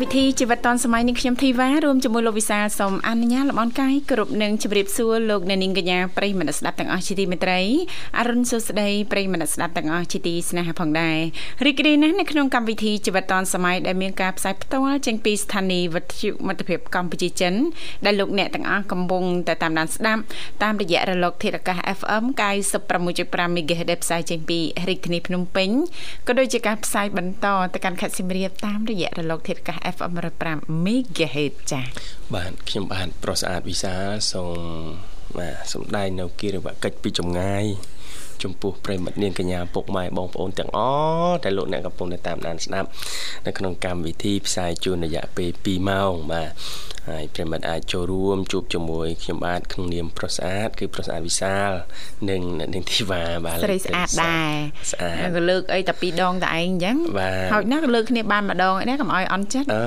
កម្មវិធីជីវិតឌុនសម័យនេះខ្ញុំធីវ៉ារួមជាមួយលោកវិសាលសូមអនុញ្ញាតលំអរកាយគ្រប់នឹងជម្រាបសួរលោកអ្នកនាងកញ្ញាប្រិយមិត្តស្ដាប់ទាំងអស់ជាទីមេត្រីអរុនសុស្ដីប្រិយមិត្តស្ដាប់ទាំងអស់ជាទីស្នេហាផងដែររីករាយណាស់នៅក្នុងកម្មវិធីជីវិតឌុនសម័យដែលមានការផ្សាយផ្ទាល់ចេញពីស្ថានីយ៍វិទ្យុមិត្តភាពកម្ពុជាចិនដែលលោកអ្នកទាំងអស់កំពុងតែតាមដានស្ដាប់តាមរយៈរលកធាតុអាកាស FM 96.5 MHz ដែលផ្សាយចេញពីរាជធានីភ្នំពេញក៏ដូចជាការផ្សាយបន្តទៅកាន់ខេត្តសៀមរាបតាមរយៈរលកធាតុអាកាស FM 105 MHz ចា៎បាទខ្ញុំបាទប្រុសស្អាតវិសាសូមបាទសំដែងនៅគិរិវកិច្ចពីចម្ងាយ ចំពោះប្រិមិត្តនាងកញ្ញាពុកម៉ែបងប្អូនទាំងអស់ដែលលោកអ្នកកំពុងតាមដានស្ដាប់នៅក្នុងកម្មវិធីផ្សាយជូនរយៈពេល2ម៉ោងបាទហើយប្រិមិត្តអាចចូលរួមជួបជាមួយខ្ញុំបាទក្នុងនាមប្រុសស្អាតគឺប្រុសស្អាតវិសាលនិងនាងធីវ៉ាបាទស្រីស្អាតដែរស្អាតក៏លើកអីតែពីរដងតែឯងអញ្ចឹងហើយណាក៏លើកគ្នាបានម្ដងឯណាកុំឲ្យអន់ចិត្តអឺ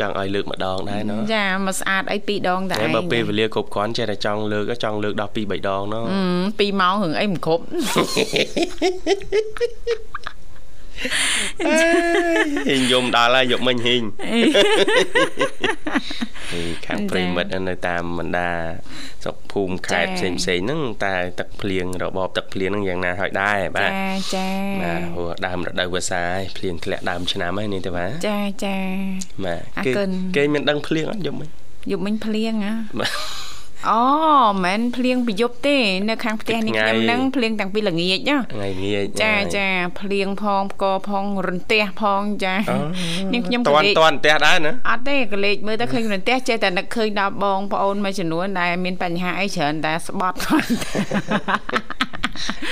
ចង់ឲ្យលើកម្ដងដែរណោះចាមកស្អាតអីពីរដងតែឯងបើពេលវេលាគ្រប់គ្រាន់ចេះតែចង់លើកចង់លើកដល់ពីរ3ដងណោះពីរម៉ោងរឿងអីមិនគ្រប់ហ៊ីងយំដល់ហើយយកមិញហ៊ីងនេះខាងប្រិមិត្តនៅតាមបណ្ដាស្រុកភូមិខេត្តផ្សេងផ្សេងហ្នឹងតែទឹកភ្លៀងរបបទឹកភ្លៀងហ្នឹងយ៉ាងណាហើយដែរបាទចាចាបាទព្រោះដើមរដូវវស្សាហើយភ្លៀងធ្លាក់ដើមឆ្នាំហើយនេះទេបាទចាចាបាទគេគេមានដឹងភ្លៀងអត់យប់មិញយប់មិញភ្លៀងហ៎ អូមិនភ្លៀងពីយប់ទេ នៅខាងផ្ទះនេះខ្ញុំនឹងភ្លៀងតាំងពីល្ងាចណាថ្ងៃងាចចាចាភ្លៀងផងផ្គរផងរន្ទះផងចានាងខ្ញុំក៏លេចតន់ផ្ទះដែរណាអត់ទេក៏លេចមើលទៅឃើញរន្ទះចេះតែនឹកឃើញដល់បងប្អូនមួយចំនួនដែលមានបញ្ហាអីច្រើនតែស្បត់គាត់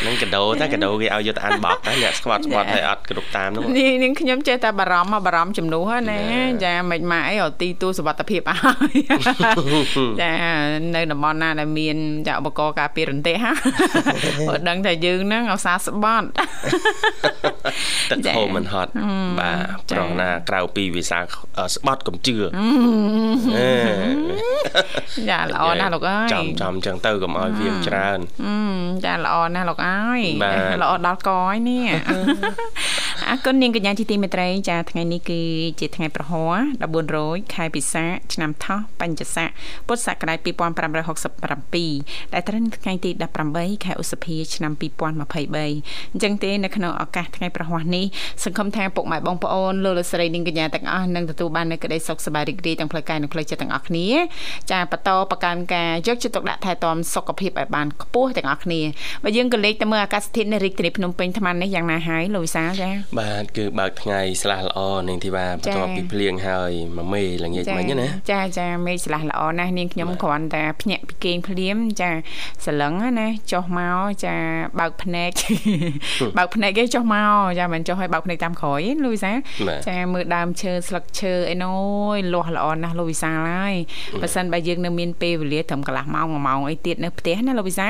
នឹងកដោតែកដោគេឲ្យយកទៅអានបោកតែអ្នកស្គាត់ស្គាត់ឲ្យអត់គ្រប់តាមនោះនេះនាងខ្ញុំចេះតែបារម្ភបារម្ភជំនួសណាចាមិនម៉ាក់អីឲ្យទីទូសុវត្ថិភាពអើយចានៅតំបន់ណាដែលមានចាឧបករណ៍ការពាររន្ទះបើដឹងថាយើងហ្នឹងឧស្សាហ៍ស្បត់ទឹកហូរមិនហត់បាទប្រងណាក្រៅពីវិសាស្បត់កំជឿចាល្អណាស់លោកអើយចំចំចឹងទៅកុំឲ្យវាច្រើនចាល្អណាស់លោកអើយល្អដល់កហើយនេះ អរគុណនាងកញ្ញាជាទីមេត្រីចាថ្ងៃនេះគឺជាថ្ងៃប្រហ័ស14រោចខែពិសាឆ្នាំថោះបัญចស័កពុទ្ធសករាជ2567ដែលត្រូវថ្ងៃទី18ខែឧសភាឆ្នាំ2023អញ្ចឹងទេនៅក្នុងឱកាសថ្ងៃប្រហ័សនេះសង្ឃឹមថាពុកម៉ែបងប្អូនលោកលោកស្រីនាងកញ្ញាទាំងអស់នឹងទទួលបាននូវក្តីសុខសប្បាយរីករាយទាំងផ្លូវកាយនិងផ្លូវចិត្តទាំងអស់គ្នាចាបន្តប្រកាន់ការយកចិត្តទុកដាក់ថែទាំសុខភាពឲ្យបានខ្ពស់ទាំងអស់គ្នាបើយើងក៏លេខទៅមើលអាកាសធាតុនៅរាជធានីភ្នំពេញថ្មនេះយ៉ាងណាហើយលោកវិសាលចាបាទគឺបើកថ្ងៃស្លាស់ល្អនាងធីវ៉ាបន្ទាប់ពីភ្លៀងហើយមួយមេល្ងាចមិញណាចាចាមេស្លាស់ល្អណាស់នាងខ្ញុំគ្រាន់តែភ្ញាក់ពីគេងភ្លាមចាសលឹងណាចុះមកចាបើកភ្នែកបើកភ្នែកគេចុះមកចាមិនចុះឲ្យបើកភ្នែកតាមក្រោយទេលោកវិសាចាមើលដើមឈើស្លឹកឈើអីណូយលាស់ល្អណាស់លោកវិសាហើយបើសិនបើយើងនៅមានពេលវេលាត្រឹមកន្លះម៉ោង1ម៉ោងអីទៀតនៅផ្ទះណាលោកវិសា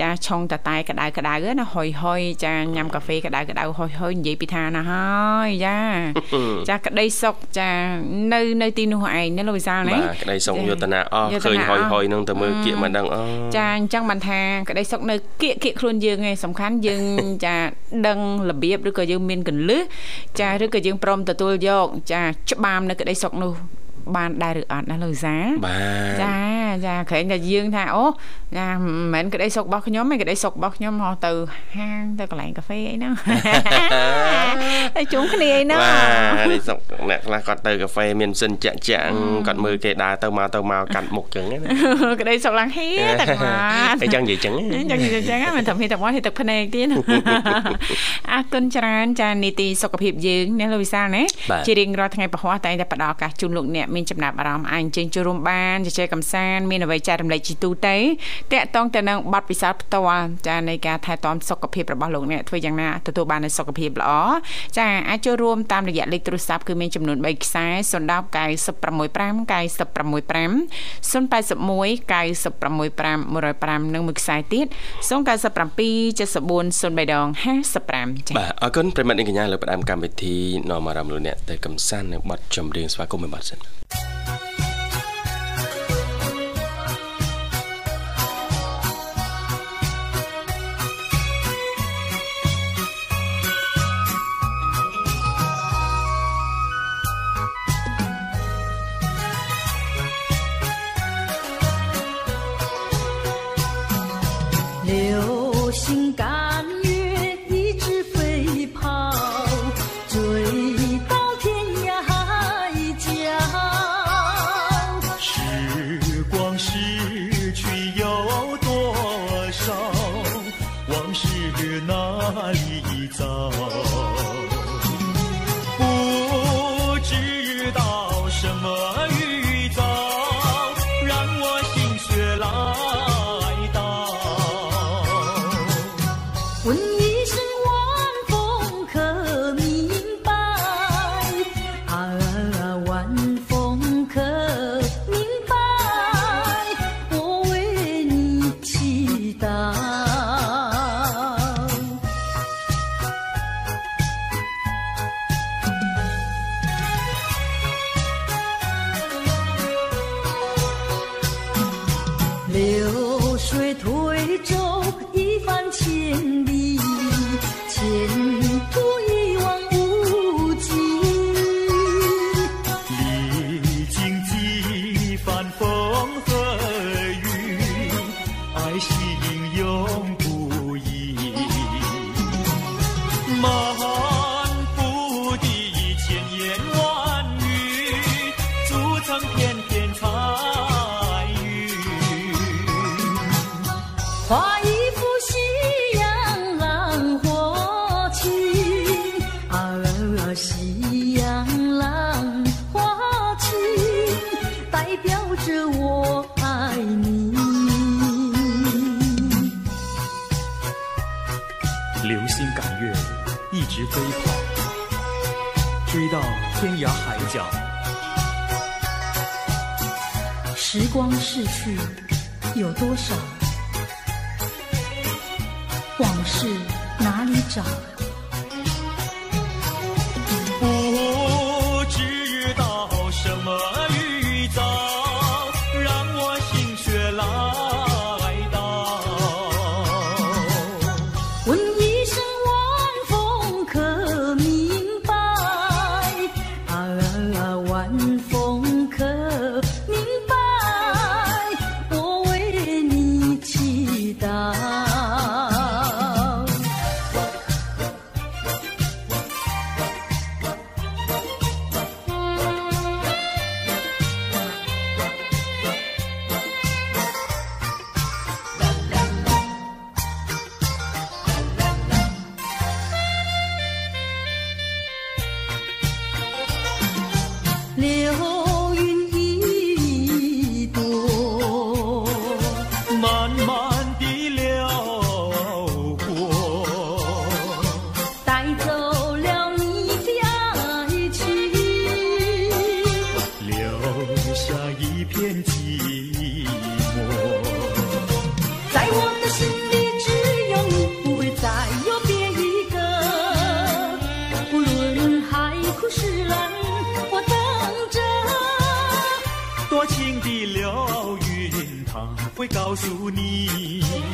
ចាឆុងតតែក្តៅក្តៅណាហុយហុយចាញ៉ាំកាហ្វេក្តៅក្តៅហុយហុយនិយាយពីថាណាហើយចាចាក្តីសុខចានៅនៅទីនោះឯងណាលោកវិសាលណាបាទក្តីសុខយុទ្ធនាអស់ឃើញហុយហុយនឹងទៅមើលគៀកមិនដឹងអចាអញ្ចឹងបានថាក្តីសុខនៅគៀកគៀកខ្លួនយើងឯងសំខាន់យើងចាដឹងរបៀបឬក៏យើងមានកលឹះចាឬក៏យើងព្រមទទួលយក ចាច្បាមនៅក្តីសុខនោះ បានដែរឬអត់ណាលោកសាបាទចាចាក្រែងតែយើងថាអូចាមិនមែនក្តីសុខរបស់ខ្ញុំទេក្តីសុខរបស់ខ្ញុំហោះទៅហាងទៅកន្លែងកាហ្វេអីហ្នឹងតែជុំគ្នាអីហ្នឹងបាទនេះសុខអ្នកខ្លះគាត់ទៅកាហ្វេមានសិនចាក់ចាក់គាត់មើលគេដើរទៅមកទៅមកកាត់មុខចឹងណាក្តីសុខឡើងហៀតែបាទអញ្ចឹងនិយាយចឹងចឹងនិយាយចឹងមិនថាមានតែមកទឹកភ្នែកទៀតអរគុណច្រើនចានីតិសុខភាពយើងណាលោកវិសាលណាជារៀងរាល់ថ្ងៃពហុតែងតែផ្ដល់ឱកាសជូនលោកអ្នកមានចំណាប់អារម្មណ៍អាចអញ្ជើញចូលរួមបានជជែកកម្សាន្តមានអ្វីចែករំលែកជីទូទៅតាក់ទងទៅនឹងបទពិសោធន៍ផ្ទាល់ចានៃការថែទាំសុខភាពរបស់លោកអ្នកធ្វើយ៉ាងណាទទួលបាននូវសុខភាពល្អចាអាចចូលរួមតាមរយៈលេខទូរស័ព្ទគឺមានចំនួន3ខ្សែ010 965 965 081 965 105និងមួយខ្សែទៀត097 74 03ដង55ចា៎បាទអរគុណប្រិមត្តនាងកញ្ញាលើផ្ដើមកម្មវិធីនាំអារម្មណ៍លោកអ្នកទៅកំសាន្តនៅបទចម្រៀងស្វាគមន៍មួយបទសិន 一直飞跑追到天涯海角。时光逝去有多少？往事哪里找？告诉你。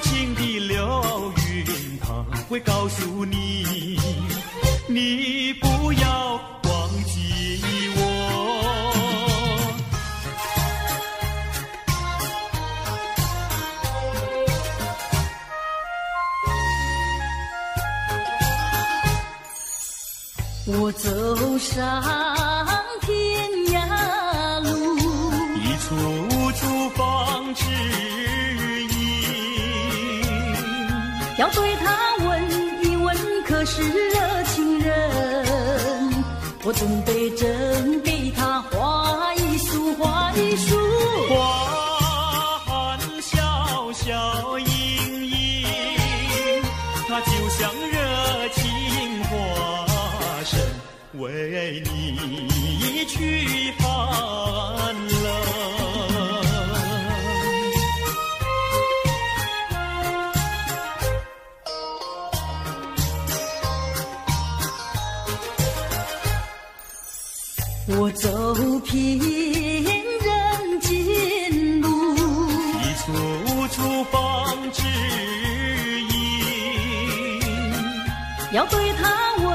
情的流云，他会告诉你，你不要忘记我。我走上要对他问一问可是热情人我准备整个我走遍人间路，一处处方知音。要对他问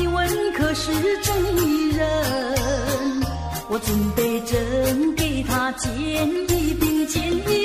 一问，可是真人？我准备真给他见一饼，见一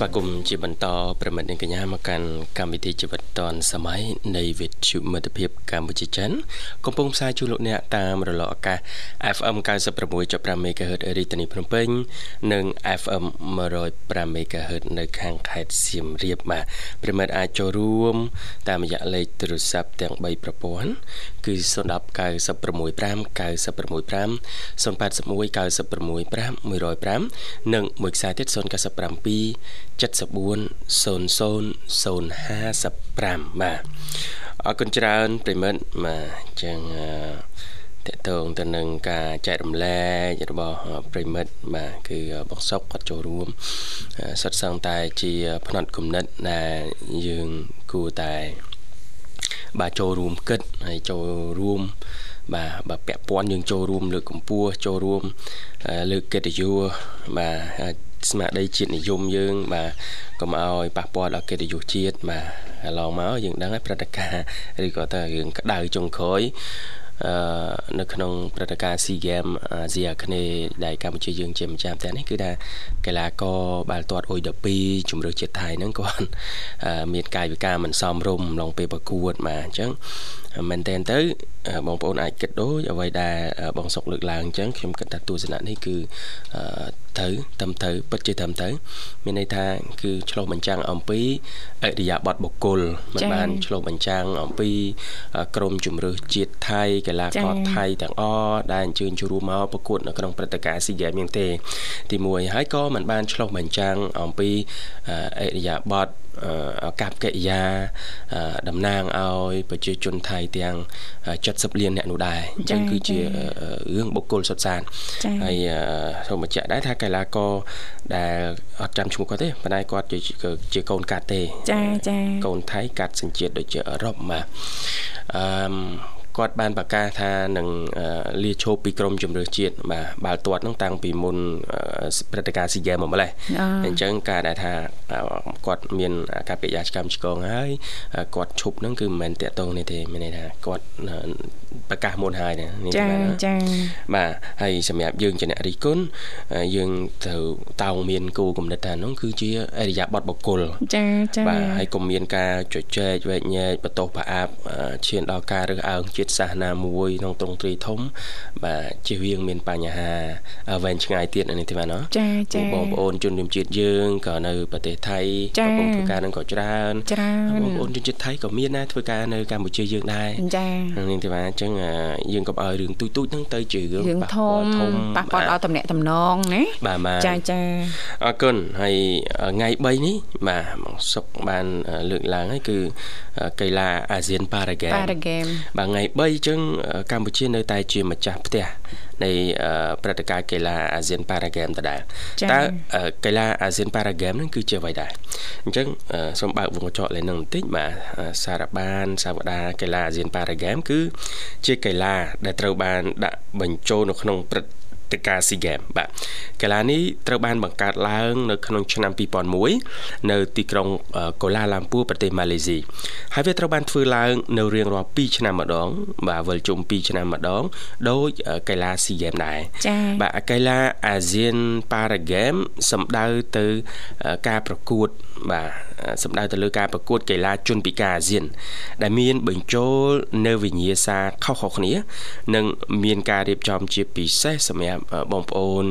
ស្វាគមន៍ជាបន្តប្រិមិត្តនាងកញ្ញាមកកាន់កម្មវិធីជីវិតឌွန်សម័យនៃវិទ្យុមិត្តភាពកម្ពុជាចិនកំពុងផ្សាយជូនលោកអ្នកតាមរលកអាកាស FM 96.5 MHz រាជធានីភ្នំពេញនិង FM 105 MHz នៅខាងខេត្តសៀមរាបបាទប្រិមិត្តអាចចូលរួម តាមរយៈលេខទូរស័ព្ទទាំង3ប្រព័ន្ធគឺ010 965 965 081 965 105និងមួយខ្សែទៀត097 740055បាទអរគុណច្រើនប្រិមិត្តបាទអញ្ចឹងតកតងទៅនឹងការចែករំលែករបស់ប្រិមិត្តបាទគឺបងសុកគាត់ចូលរួមសិតសឹងតែជាផ្នែកគំនិតដែលយើងគួរតែបាទចូលរួមគិតហើយចូលរួមបាទបើពាក់ព័ន្ធយើងចូលរួមលើកកម្ពស់ចូលរួមលើកកិត្តិយសបាទ ស្មារតីជាតិនិយមយើង បាទកុំឲ្យប៉ះពាល់ដល់កិត្តិយសជាតិបាទកន្លងមកយើងដឹងហើយព្រឹត្តិការណ៍ឬក៏ថារឿងក្តៅចុងក្រោយអឺនៅក្នុងព្រឹត្តិការណ៍ SEA Games អាស៊ីអាគ្នេយ៍ដែលកម្ពុជាយើងជាម្ចាស់ផ្ទះនេះគឺថាកីឡាករបាល់ទាត់អ៊ុយ12ជំរឿជាតិថៃហ្នឹងគាត់មានកាយវិការមិនសមរម្យអំឡុងពេលប្រកួតបាទអញ្ចឹងមែនតើទៅបងប្អូនអាចគិតដូចអ្វីដែលបងសុកលើកឡើងអញ្ចឹងខ្ញុំគិតថាទស្សនៈនេះគឺត្រូវត្រឹមត្រូវពិតជាត្រឹមត្រូវមានន័យថាគឺឆ្លុះបញ្ចាំងអំពីអរិយាប័ត្របុគ្គលមិនបានឆ្លុះបញ្ចាំងអំពីក្រមជំរឿជាតិថៃកីឡាករថៃទាំងអស់ដែលអញ្ជើញចូលរួមមកប្រកួតនៅក្នុងព្រឹត្តិការណ៍ SEA Games មានទេ ទី1ហើយក៏មិនបានឆ្លុះបញ្ចាំងអំពីអរិយាប័ត្រ កប្បកិរិយាតំណាងឲ្យប្រជាជនថៃទាំង70លានអ្នកនោះដែរអញ្ចឹងគឺជារឿងបុគ្គលសុទ្ធសាធហើយសូមបញ្ជាក់ដែរថាកីឡាករដែលអត់ចាំឈ្មោះគាត់ទេប៉ុន្តែគាត់ជាជាកូនកាត់ទេចាចាកូនថៃកាត់សញ្ជាតិដូចជាអឺរ៉ុបបាទអឺ គាត់បានប្រកាសថានឹងលាឈប់ពីក្រមជំនឿជាតិបាទបាល់ទាត់ហ្នឹងតាំងពីមុនព្រឹត្តិការណ៍ស៊ីហ្គេមមកម្លេះអញ្ចឹងការដែលថាគាត់មានការពិយាកម្មឆ្កងហើយគាត់ឈប់ហ្នឹងគឺមិនមែនតាក់ទងនេះទេមានន័យថាគាត់ ប្រកាសមុនហើយណានេះចាចាបាទហើយសម្រាប់យើងជាអ្នករិះគន់យើងត្រូវតោងមានគោលគំនិតថានោះគឺជាអរិយាប័ត្របុគ្គលចាចាបាទហើយកុំមានការជជែកវែកញែកបន្ទោសប្រអាប់ឈានដល់ការរើសអើងជាតិសាសនាមួយក្នុងទ្រង់ទ្រីធំ បាទជិះវៀងមានបញ្ហាវែងឆ្ងាយទៀតនេះទេបាទណោះចាចាបងប្អូនជនជាតិយើងក៏នៅប្រទេសថៃកំពុងធ្វើការនឹងក៏ច្រើនច្រើនបងប្អូនជនជាតិថៃក៏មានដែរធ្វើការនៅកម្ពុជាយើងដែរចានេះទេបាទអញ្ចឹងយើងកុំឲ្យរឿងទូចទូចហ្នឹងទៅជារឿងប៉ះពាល់ធំប៉ះពាល់ដល់តំណែងតំណងណាបាទបាទចាចាអរគុណហើយថ្ងៃ3នេះបាទមកសុកបានលើកឡើងហើយគឺកីឡាអាស៊ានប៉ារ៉ាហ្គេមប៉ារ៉ាហ្គេមបាទថ្ងៃ3អញ្ចឹងកម្ពុជានៅតែជាម្ចាស់ផ្ទះ នៃព្រឹត្តិការណ៍កីឡាអាស៊ានប៉ារ៉ាហ្គេមដដែលតើកីឡាអាស៊ានប៉ារ៉ាហ្គេមហ្នឹងគឺជាអ្វីដែរអញ្ចឹងសូមបើកវងកញ្ចក់លេងនឹងបន្តិចបាទសារបានសាវតាកីឡាអាស៊ានប៉ារ៉ាហ្គេមគឺជាកីឡាដែលត្រូវបានដាក់បញ្ចូលនៅក្នុងព្រឹត្តិទៅការស៊ីហ្គេមបាទ កីឡានេះត្រូវបានបង្កើតឡើងនៅក្នុងឆ្នាំ2001នៅទីក្រុងកូឡាឡាំពូប្រទេសម៉ាឡេស៊ីហើយវាត្រូវបានធ្វើឡើងនៅរៀងរាល់2ឆ្នាំម្ដង បាទវិលជុំ2ឆ្នាំម្ដងដោយកីឡាស៊ីហ្គេមដែរបាទកីឡាអាស៊ានប៉ារ៉ាហ្គេមសំដៅទៅការប្រកួតបាទសំដៅទៅលើការប្រកួតកីឡាជនពិការអាស៊ាន ដែលមានបញ្ចូលនៅវិញ្ញាសាខុសៗគ្នា និង មានការរៀបចំជាពិសេសសម្រាប់បងប្អូន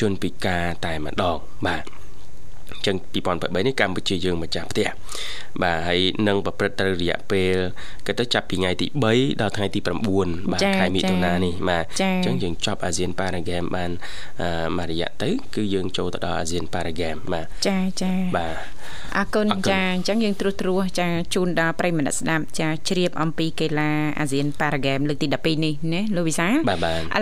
ជនពិការតែម្ដងបាទ ចឹង2023នេះកម្ពុជាយើងម្ចាស់ផ្ទះបាទហើយនឹងប្រព្រឹត្តទៅរយៈពេលគេទៅចាប់ពីថ្ងៃទី3ដល់ថ្ងៃទី9បាទខែមិថុនានេះបាទអញ្ចឹងយើងចប់អាស៊ានប៉ារ៉ាហ្គេមបានមួយរយៈទៅ គឺយើងចូលទៅដល់អាស៊ានប៉ារ៉ាហ្គេមបាទចាចាបាទអរគុណចាអញ្ចឹងយើងត្រួសត្រាសចាជូនដល់ប្រិយមិត្តស្ដាប់ចាជ្រាបអំពីកីឡាអាស៊ានប៉ារ៉ាហ្គេមលើកទី12នេះណាលោកវិសាឥ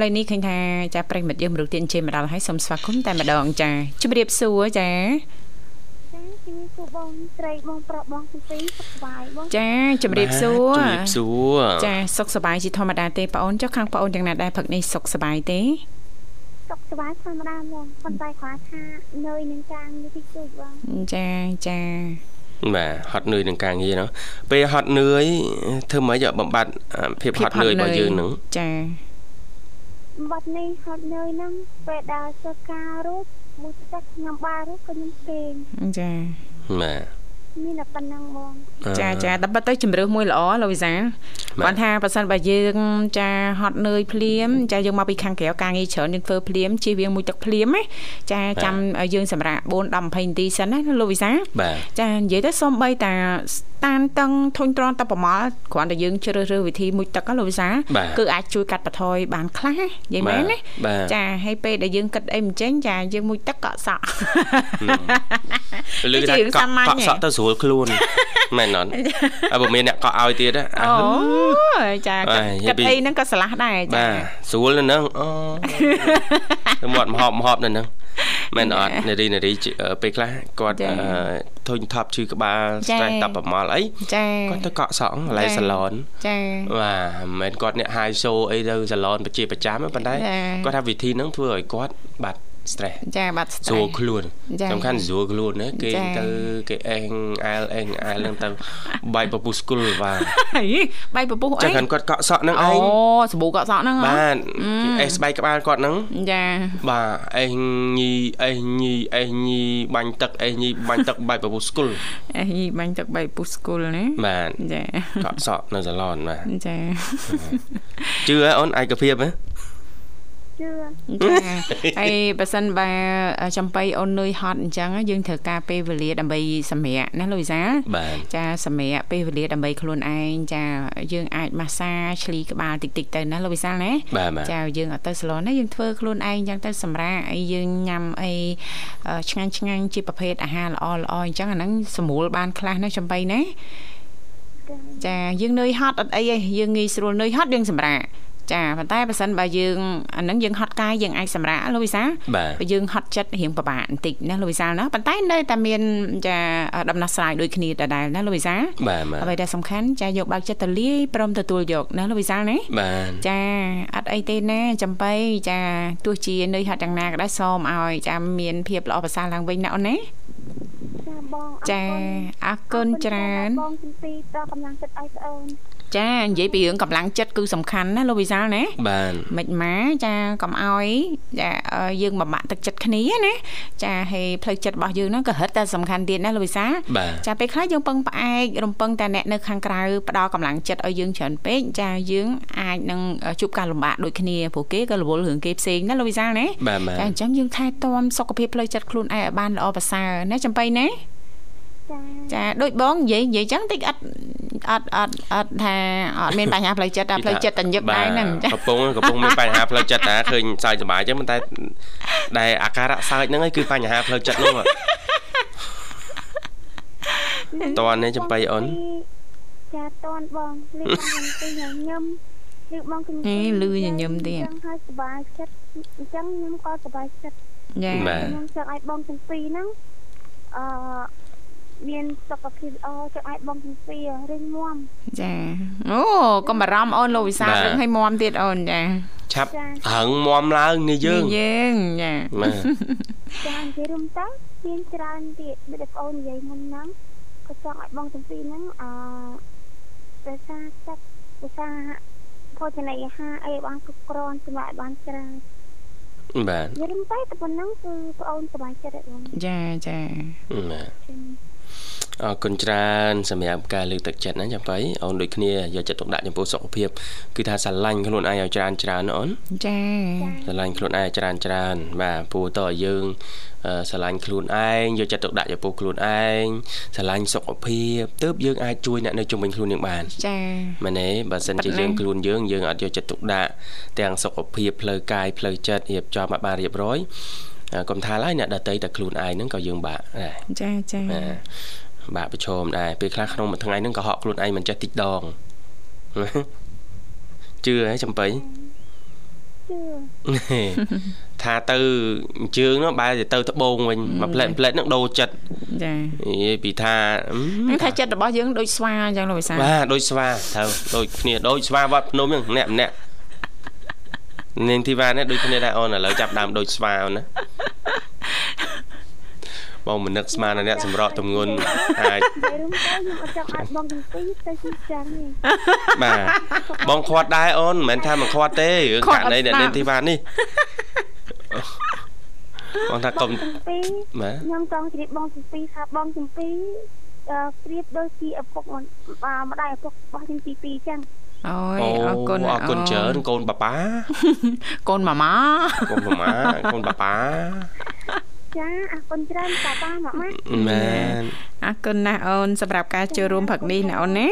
ឡូវនេះឃើញថាចាប្រិយមិត្តយើងមរុខទៀតអញ្ជើញមកដល់ហើយសូមស្វាគមន៍តែម្ដងចាជម្រាបសួរចា ជំរាបសួរបងស្រីបងប្រុសបងទាំងពីរសុខសប្បាយបងចាជំរាបសួរជំរាបសួរចាសុខសប្បាយជាធម្មតាទេបងអូនចុះខាងបងអូនយ៉ាងណាដែរព្រឹកនេះសុខសប្បាយទេសុខសប្បាយធម្មតាបងប៉ុន្តែគាត់ថានឿយនឹងការងារទីជួយបងចាចាបាទហត់នឿយនឹងការងារនោះពេលហត់នឿយធ្វើម៉េចបំបត្តិភាពហត់នឿយរបស់យើងនឹងចាបំបត្តិនេះហត់នឿយហ្នឹងពេលដើរសិក្សារួច មួយទឹកញ៉ាំបាយរួចក៏ខ្ញុំគេងចាបាទ មានតែប៉ុណ្្នឹងបងចាចាតែប៉ុន្តែជំរឿសមួយល្អលោកវិសាគាត់ថាបើសិនបើយើងចាហត់នឿយភ្លាមចាយើងមកពីខាងក្រៅការងារច្រើនយើងធ្វើភ្លាមជិះវាមួយទឹកភ្លាមណាចាចាំយើងសម្រាប់4 10 20នាទីសិនណាលោកវិសាចានិយាយទៅសូម្បីតាតានតឹងធុញទ្រាន់តែប្រមល់គ្រាន់តែយើងជ្រើសរើសវិធីមួយទឹកលោកវិសាគឺអាចជួយកាត់បន្ថយបានខ្លះនិយាយមែនណាចាហើយពេលដែលយើងគិតអីមិនចេញចាយើងមួយទឹកកក់សក់លឺថាកក់កក់សក់ទៅស្រួលខ្លួនមែនអត់ហើយបើមានអ្នកកក់ឲ្យទៀតអូចាគិតអីហ្នឹងក៏ឆ្លាស់ដែរចាបាទស្រួលនៅហ្នឹងអូមាត់មហប់មហប់នៅហ្នឹងមែនអត់នារីនារីពេលខ្លះគាត់ធុញថប់ឈឺក្បាល stress តបប្រមល់អីគាត់ទៅកក់សក់កន្លែងសាឡនចាបាទមិនមែនគាត់អ្នកហាយសូអីទៅសាឡនប្រជាប្រចាំប៉ុន្តែគាត់ថាវិធីហ្នឹងធ្វើឲ្យគាត់បាត់ stress ចាបាត់ stress ស្រួលខ្លួនសំខាន់ស្រួលខ្លួនណាគេទៅគេអេងអែលអេងអែលហ្នឹងទៅបាយពពុះស្គូលបាទបាយពពុះអីចាំគាត់កក់សក់ហ្នឹងឯងអូសាប៊ូកក់សក់ហ្នឹងបាទគេអេស្បែកក្បាលគាត់ហ្នឹងចាបាទអេងញីអេងញីអេងញីបាញ់ទឹកអេងញីបាញ់ទឹកបាយពពុះស្គូលអេងញីបាញ់ទឹកបាយពពុះស្គូលណាបាទចាកក់សក់នៅសាឡនបាទចាជឿហ៎អូនឯកភាពហ៎ ជឿចាហើយបើសិនបើចំបៃអូននឿយហត់អញ្ចឹងយើងត្រូវការពេលវេលាដើម្បីសម្រាកណាលូយសាចាសម្រាកពេលវេលាដើម្បីខ្លួនឯងចាយើងអាចម៉ាស្សាឆ្លីក្បាលតិចតិចទៅណាលូយសាណាចាយើងអត់ទៅសាឡនណាយើងធ្វើខ្លួនឯងអញ្ចឹងទៅសម្រាកអីយើងញ៉ាំអីឆ្ងាញ់ឆ្ងាញ់ជាប្រភេទអាហារល្អល្អអញ្ចឹងអាហ្នឹងសម្រួលបានខ្លះណាចំបៃណាចាយើងនឿយហត់អត់អីទេយើងងាយស្រួលនឿយហត់យើងសម្រាក ចាប៉ុន្តែបើសិនបើយើងអានឹងយើងហត់កាយយើងអាចសម្រាកលោកវិសាបើយើងហត់ចិត្តរៀងពិបាកបន្តិចណាលោកវិសាណាប៉ុន្តែនៅតែមានចាដំណោះស្រាយដូចគ្នាដដែលណាលោកវិសាអ្វីដែលសំខាន់ចាយកបើកចិត្តទៅលាយព្រមទទួលយកណាលោកវិសាណាចាអត់អីទេណាចំបៃចាទោះជានៅហត់យ៉ាងណាក៏ដោយសូមឲ្យចាមានភាពល្អប្រសើរឡើងវិញណាអូនណាចាបងចាអរគុណច្រើនបងជំទីតកម្លាំងចិត្តឲ្យស្អូន ចានិយាយពីរឿងកម្លាំងចិត្តគឺសំខាន់ណាលោកវិសាលណាបាទមិនម៉ាចាកុំឲ្យចាយើងបំបាក់ទឹកចិត្តគ្នាណាចាហើយផ្លូវចិត្តរបស់យើងហ្នឹងក៏រឹតតែសំខាន់ទៀតណាលោកវិសាលចាពេលខ្លះយើងពឹងផ្អែករំពឹងតែអ្នកនៅខាងក្រៅផ្ដល់កម្លាំងចិត្តឲ្យយើងច្រើនពេកចាយើងអាចនឹងជួបការលំបាកដូចគ្នាព្រោះគេក៏រវល់រឿងគេផ្សេងណាលោកវិសាលណាចាអញ្ចឹងយើងថែទាំសុខភាពផ្លូវចិត្តខ្លួនឯងឲ្យបានល្អប្រសើរណាចំបៃណាចាដូចបងនិយាយនិយាយចឹងតិចអត់ អត់អត់អត់ថាអត់មានបញ្ហាផ្លូវចិត្តតែផ្លូវចិត្តតែញឹកដែរហ្នឹងចាកំពុងកំពុងមានបញ្ហាផ្លូវចិត្តតែឃើញសើចសប្បាយចឹងតែដែលអាការៈសើចហ្នឹងឯងគឺបញ្ហាផ្លូវចិត្តនោះតើនេះចំបៃអូនចាតនបងលឺបងពីញញឹមលឺបងគំនិតលឺញញឹមទៀតចឹងហើយសប្បាយចិត្តអញ្ចឹងខ្ញុំក៏សប្បាយចិត្តចាខ្ញុំចង់ឲ្យបងទាំងពីរហ្នឹងអឺ មានសុខភាពល្អចង់ឲ្យបងទាំងពីររឹងមាំចាអូកុំបារម្ភអូនលោកវិសារឹងឲ្យមាំទៀតអូនចាឆាប់រឹងមាំឡើងនេះយើងនេះយើងចាបាទចានិយាយរួមតាមានច្រើនទៀតដូចបងអូននិយាយមុនហ្នឹងក៏ចង់ឲ្យបងទាំងពីរហ្នឹងអឺភាសាទឹកភាសាភោជនីយអាហារអីបានគ្រប់គ្រាន់សម្រាប់បានច្រើនបាទនិយាយទៅតែប៉ុណ្ណឹងគឺបងអូនសប្បាយចិត្តហ្នឹងចាចាបាទ អរគុណច្រើនសម្រាប់ការលើកទឹកចិត្តណាចាំបៃអូនដូចគ្នាយកចិត្តទុកដាក់ចំពោះសុខភាពគឺថាស្រឡាញ់ខ្លួនឯងឲ្យច្រើនច្រើនណាអូនចាស្រឡាញ់ខ្លួនឯងច្រើនច្រើនបាទពូតើយើងស្រឡាញ់ខ្លួនឯងយកចិត្តទុកដាក់ចំពោះខ្លួនឯងស្រឡាញ់សុខភាពទើបយើងអាចជួយអ្នកនៅជុំវិញខ្លួនយើងបានចាមែនទេបើសិនជាយើងខ្លួនយើងយើងអត់យកចិត្តទុកដាក់ទាំងសុខភាពផ្លូវកាយផ្លូវចិត្តរៀបចំឲ្យបានរៀបរយកុំថាឡើយអ្នកដតីតែខ្លួនឯងហ្នឹងក៏យើងបាក់ដែរចាចា បាក់ប្រឈមដែរពេលខ្លះក្នុងមួយថ្ងៃហ្នឹងក៏ហក់ខ្លួនឯងមិនចេះតិចដងជឿហ៎ចំបៃជឿថាទៅជើងនោះបែរទៅត្បូងវិញមកផ្លែផ្លែហ្នឹងដូរចិត្តចាពីថាហ្នឹងថាចិត្តរបស់យើងដូចស្វាអញ្ចឹងលោកវិសាបាទដូចស្វាត្រូវដូចគ្នាដូចស្វាវត្តភ្នំហ្នឹងម្នាក់ម្នាក់នាងធីវ៉ានេះដូចគ្នាដែរអូនឥឡូវចាប់ដើមដូចស្វាអូនណា បងមិននឹកស្មានអ្នកសម្រក់ទំងន់អាចរឿងទៅខ្ញុំអត់ចង់អាចបងទាំងពីរទៅជិះចាំទេបាទបងខាត់ដែរអូនមិនមែនថាមិនខាត់ទេរឿងករណីអ្នកនាងធីវ៉ានេះបងថាកុំបាទខ្ញុំចង់ជ្រាបបងទាំងពីរថាបងទាំងពីរប្រៀបដូចជាឪពុកម្ដាយឪពុករបស់យើងទី2អញ្ចឹងអូយអរគុណអរគុណច្រើនកូនប៉ាប៉ាកូនម៉ាម៉ាកូនម៉ាម៉ាកូនប៉ាប៉ា ចាអរគុណច្រើនប៉ាប៉ាម៉ាម៉ាមែនអរគុណណាស់អូនសម្រាប់ការចូលរួមព្រឹកនេះណាអូនណា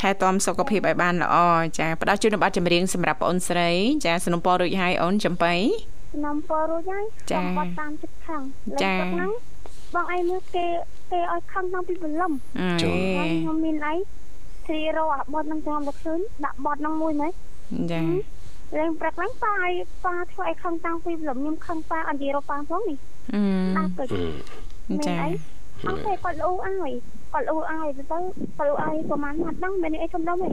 ថែទាំសុខភាពឲ្យបានល្អចាផ្ដល់ជូនប័ណ្ណចម្រៀងសម្រាប់បងស្រី ចាสนុំពររួចហើយអូនចំបៃสนុំពររួចហើយចាប័ណ្ណតាមចិត្តខាងចាបងអីមើលគេគេឲ្យខឹងតាំងពីព្រលឹមជួយខ្ញុំមានអីទ្រីរោអាបត់នឹងខ្ញុំទៅឃើញដាក់បត់នឹងមួយមែនចាលេងព្រឹកហ្នឹងប៉ាឲ្យប៉ាធ្វើឲ្យខឹងតាំងពីព្រលឹមខ្ញុំខឹងប៉ាអត់និយាយរកប៉ាផងនេះ អឺចាអត់ទេគាត់លូអើយគាត់លូអើយទៅគាត់លូអើយប្រហែលម៉ាត់ហ្នឹងមានអីធំដុំទេ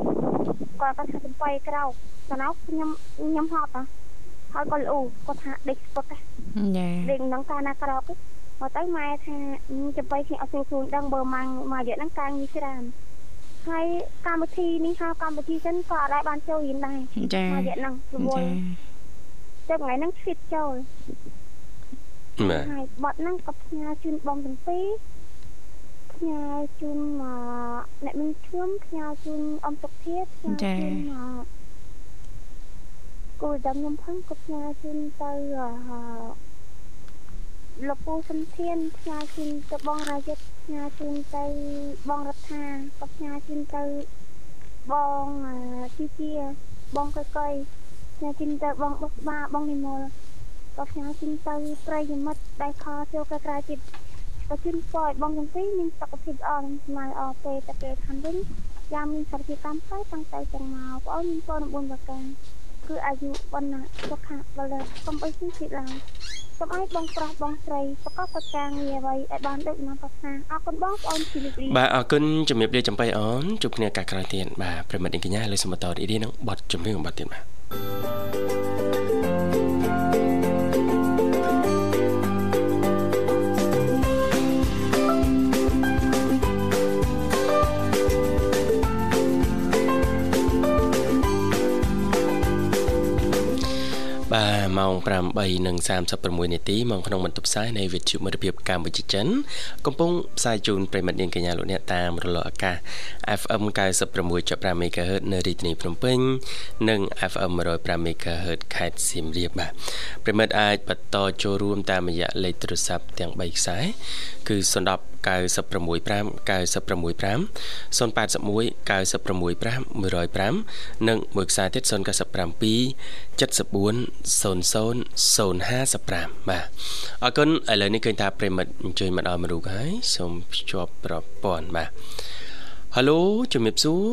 គាត់គាត់ថាចំបៃក្រោកដល់នោះខ្ញុំខ្ញុំហត់ហ៎ហើយគាត់លូគាត់ថាដេកស្ពត់ចាដេកនឹងកាលណាក្រោកមកទៅម៉ែថាចំបៃខ្ញុំអត់ស្រួលស្រួលដឹងបើម៉ាំងមួយរយៈហ្នឹងការងារច្រើនហើយកម្មវិធីនេះហៅកម្មវិធីចិនក៏អត់ដែរបានចូលរៀនដែរចាមួយរយៈហ្នឹងរវល់តែថ្ងៃហ្នឹងឈិតចូល បាទហើយបត់ហ្នឹងក៏ផ្ញើជូនបងទាំងពីរផ្ញើជូនមកអ្នកមានឈាមផ្ញើជូនអមសុភាផ្ញើជូនមកគូដំខ្ញុំផងក៏ផ្ញើជូនទៅលោកពូសំធានផ្ញើជូនទៅបងរាជិតផ្ញើជូនទៅបងរដ្ឋាក៏ផ្ញើជូនទៅបងជីជាបងកកៃផ្ញើជូនទៅបងបុស្បាបងនិមល ក៏ផ្ញើជូនទៅប្រិយមិត្តដែលខលចូលក្រៅជាតិក៏ជូនពរឲ្យបងទាំងពីរមានសុខភាពល្អនិងស្មារតីល្អពេលតែពេលខាងវិញយ៉ាងមានសុខភាពតាមផ្លូវតាំងតែទាំងមកបងអូនមានពរ9ប្រការគឺអាយុវណ្ណៈសុខៈបលៈកុំអីពីទៀតឡើយសូមឲ្យបងប្រុសបងស្រីប្រកបដោយការងារអ្វីឲ្យបានដូចណាប្រាថ្នាអរគុណបងប្អូនជីវិតរីបាទអរគុណជំរាបលាចំបៃអូនជួបគ្នាឱកាសក្រោយទៀតបាទប្រិមិត្តកញ្ញាលើសមតរីនេះនឹងបတ်ជំរឿនបတ်ទៀត បាទម៉ោង8:36នាទីមកក្នុងបន្ទប់ផ្សាយនៃវិទ្យុមិត្តភាពកម្ពុជាចិនកំពុងផ្សាយជូនប្រិមិត្តនាងកញ្ញាលោកអ្នកតាមរលកអាកាស FM 96.5 MHz នៅរាជធានីភ្នំពេញនិង FM 105 MHz ខេត្តសៀមរាបបាទប្រិមិត្តអាចបន្តចូលរួមតាមរយៈលេខទូរស័ព្ទទាំង3ខ្សែគឺ010 965 965 081 965 105និងមួយខ្សែទៀត097 74 00 055បាទអរគុណឥឡូវនេះឃើញថាប្រិមិត្តអញ្ជើញមកដល់មរុកហើយសូមភ្ជាប់ប្រព័ន្ធបាទ Halo ជំរាបសួរ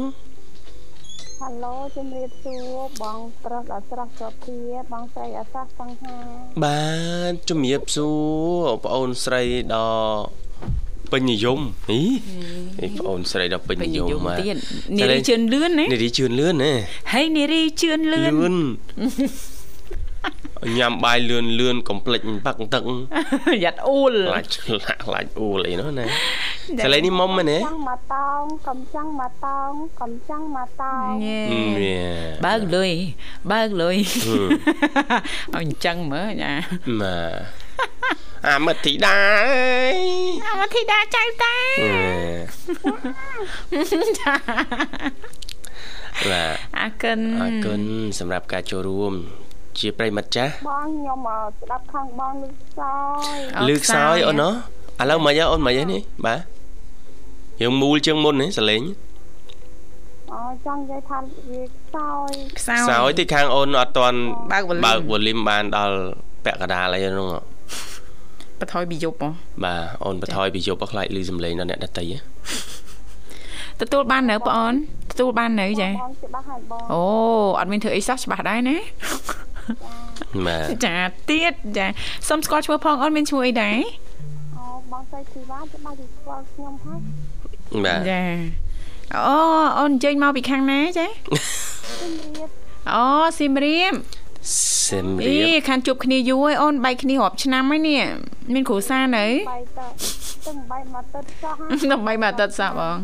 ហឡូជំរាបសួរបងប្រុសដល់ស្រស់សុភាបងស្រីអាសាសង្ហាបាទជំរាបសួរបងអូនស្រីដល់ពេញនិយមហីនេះបងអូនស្រីដល់ពេញនិយមមកទៀតនារីជឿនលឿនណានារីជឿនលឿនណាហើយនារីជឿនលឿនលឿន ញ៉ាំបាយលឿនលឿនកុំភ្លេចបាក់ទឹកយ៉ាត់អ៊ូលខ្លាចខ្លាចអ៊ូលអីនោះណាសលេងនេះមុំមែនទេចង់មកតោងកំចង់មកតោងកំចង់មកតោងបើកលុយបើកលុយអញ្ចឹងមើលចាបាទអាមធីតាអើយអាមធីតាចៅតាបាទអរគុណអរគុណសម្រាប់ការចូលរួម ជាប្រិមិត្តចាស់បងខ្ញុំស្ដាប់ខាងបងលឺខ្សោយលឺខ្សោយអូនឥឡូវមិនអូនមិននេះបាទយើងមូលជាងមុននេះសលេងអូចង់និយាយថាវាខ្សោយខ្សោយខ្សោយទីខាងអូនអត់ទាន់បើកវ៉ូលីមបានដល់ពាក់កដាលអីហ្នឹងបថយពីយប់ហ៎បាទអូនបថយពីយប់ខ្លាចឮសំឡេងដល់អ្នកដតីទទួលបាននៅបងអូនទទួលបាននៅចាបងច្បាស់ហើយបងអូអត់មានធ្វើអីសោះច្បាស់ដែរណា បាទចាទៀតចាសុំស្គាល់ឈ្មោះផងអូនមានឈ្មោះអីដែរអូបងស្រីធីវ៉ាច្បាស់ពីស្គាល់ខ្ញុំហើយបាទចាអូអូនអញ្ជើញមកពីខាងណាចាអូសៀមរាបសៀមរាបអីខានជួបគ្នាយូរហើយអូនបែកគ្នារាប់ឆ្នាំហើយនេះមានគ្រូសានៅបែកតទៅបែកមកទឹកសោះទៅបែកមកទឹកសោះបង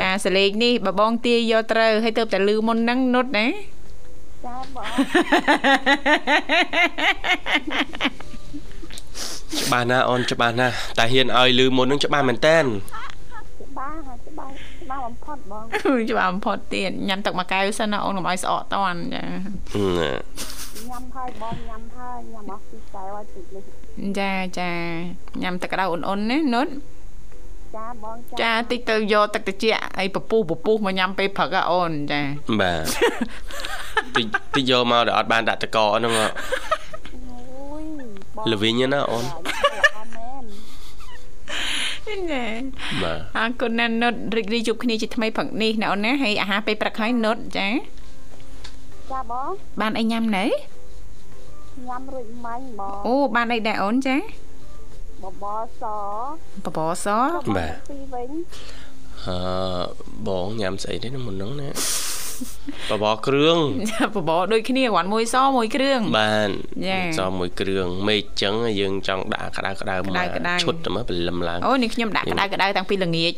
ចាសលេងនេះបបងទាយយកត្រូវហើយទៅតែលឺមុនហ្នឹងនុតណា ចាបងច្បាស់ណាអូនច្បាស់ណាតែហ៊ានឲ្យលឺមុននឹងច្បាស់មែនតើច្បាស់ច្បាស់ច្បាស់បំផុតបងច្បាស់បំផុតទៀតញ៉ាំទឹកមួយកែវសិនណាអូនកុំឲ្យស្អកតន់ចាញ៉ាំហើយបងញ៉ាំហើយញ៉ាំអស់ពីកែវឲ្យតិចនេះចាចាញ៉ាំទឹកក្តៅអ៊ុនអ៊ុនណានុតចាបងចាតិចទៅយកទឹកត្រជាក់អីពពុះពពុះមកញ៉ាំពេលព្រឹកអូនចាបាទ តិចតិចយកមកដល់អត់បានដាក់តកហ្នឹងអូយលវិញណាអូនណាបាទអរគុណណាស់នុតរីករាយជួបគ្នាជាថ្មីព្រឹកនេះណាអូនណាហើយអាហារពេលព្រឹកហើយនុតចាចាបងបានអីញ៉ាំនៅញ៉ាំរួចមាញ់បងអូបានអីដែរអូនចាបបរសបបរសបាទពីវិញអឺបងញ៉ាំស្អីទេមុនហ្នឹងណា បបរគ្រឿងបបរដូចគ្នាគ្រាន់មួយសមួយគ្រឿងបានសមួយគ្រឿងមេឃចឹងយើងចង់ដាក់ក្តៅក្តៅមកឈុតទៅមើលព្រលឹមឡើងអូនេះខ្ញុំដាក់ក្តៅក្តៅតាំងពីល្ងាច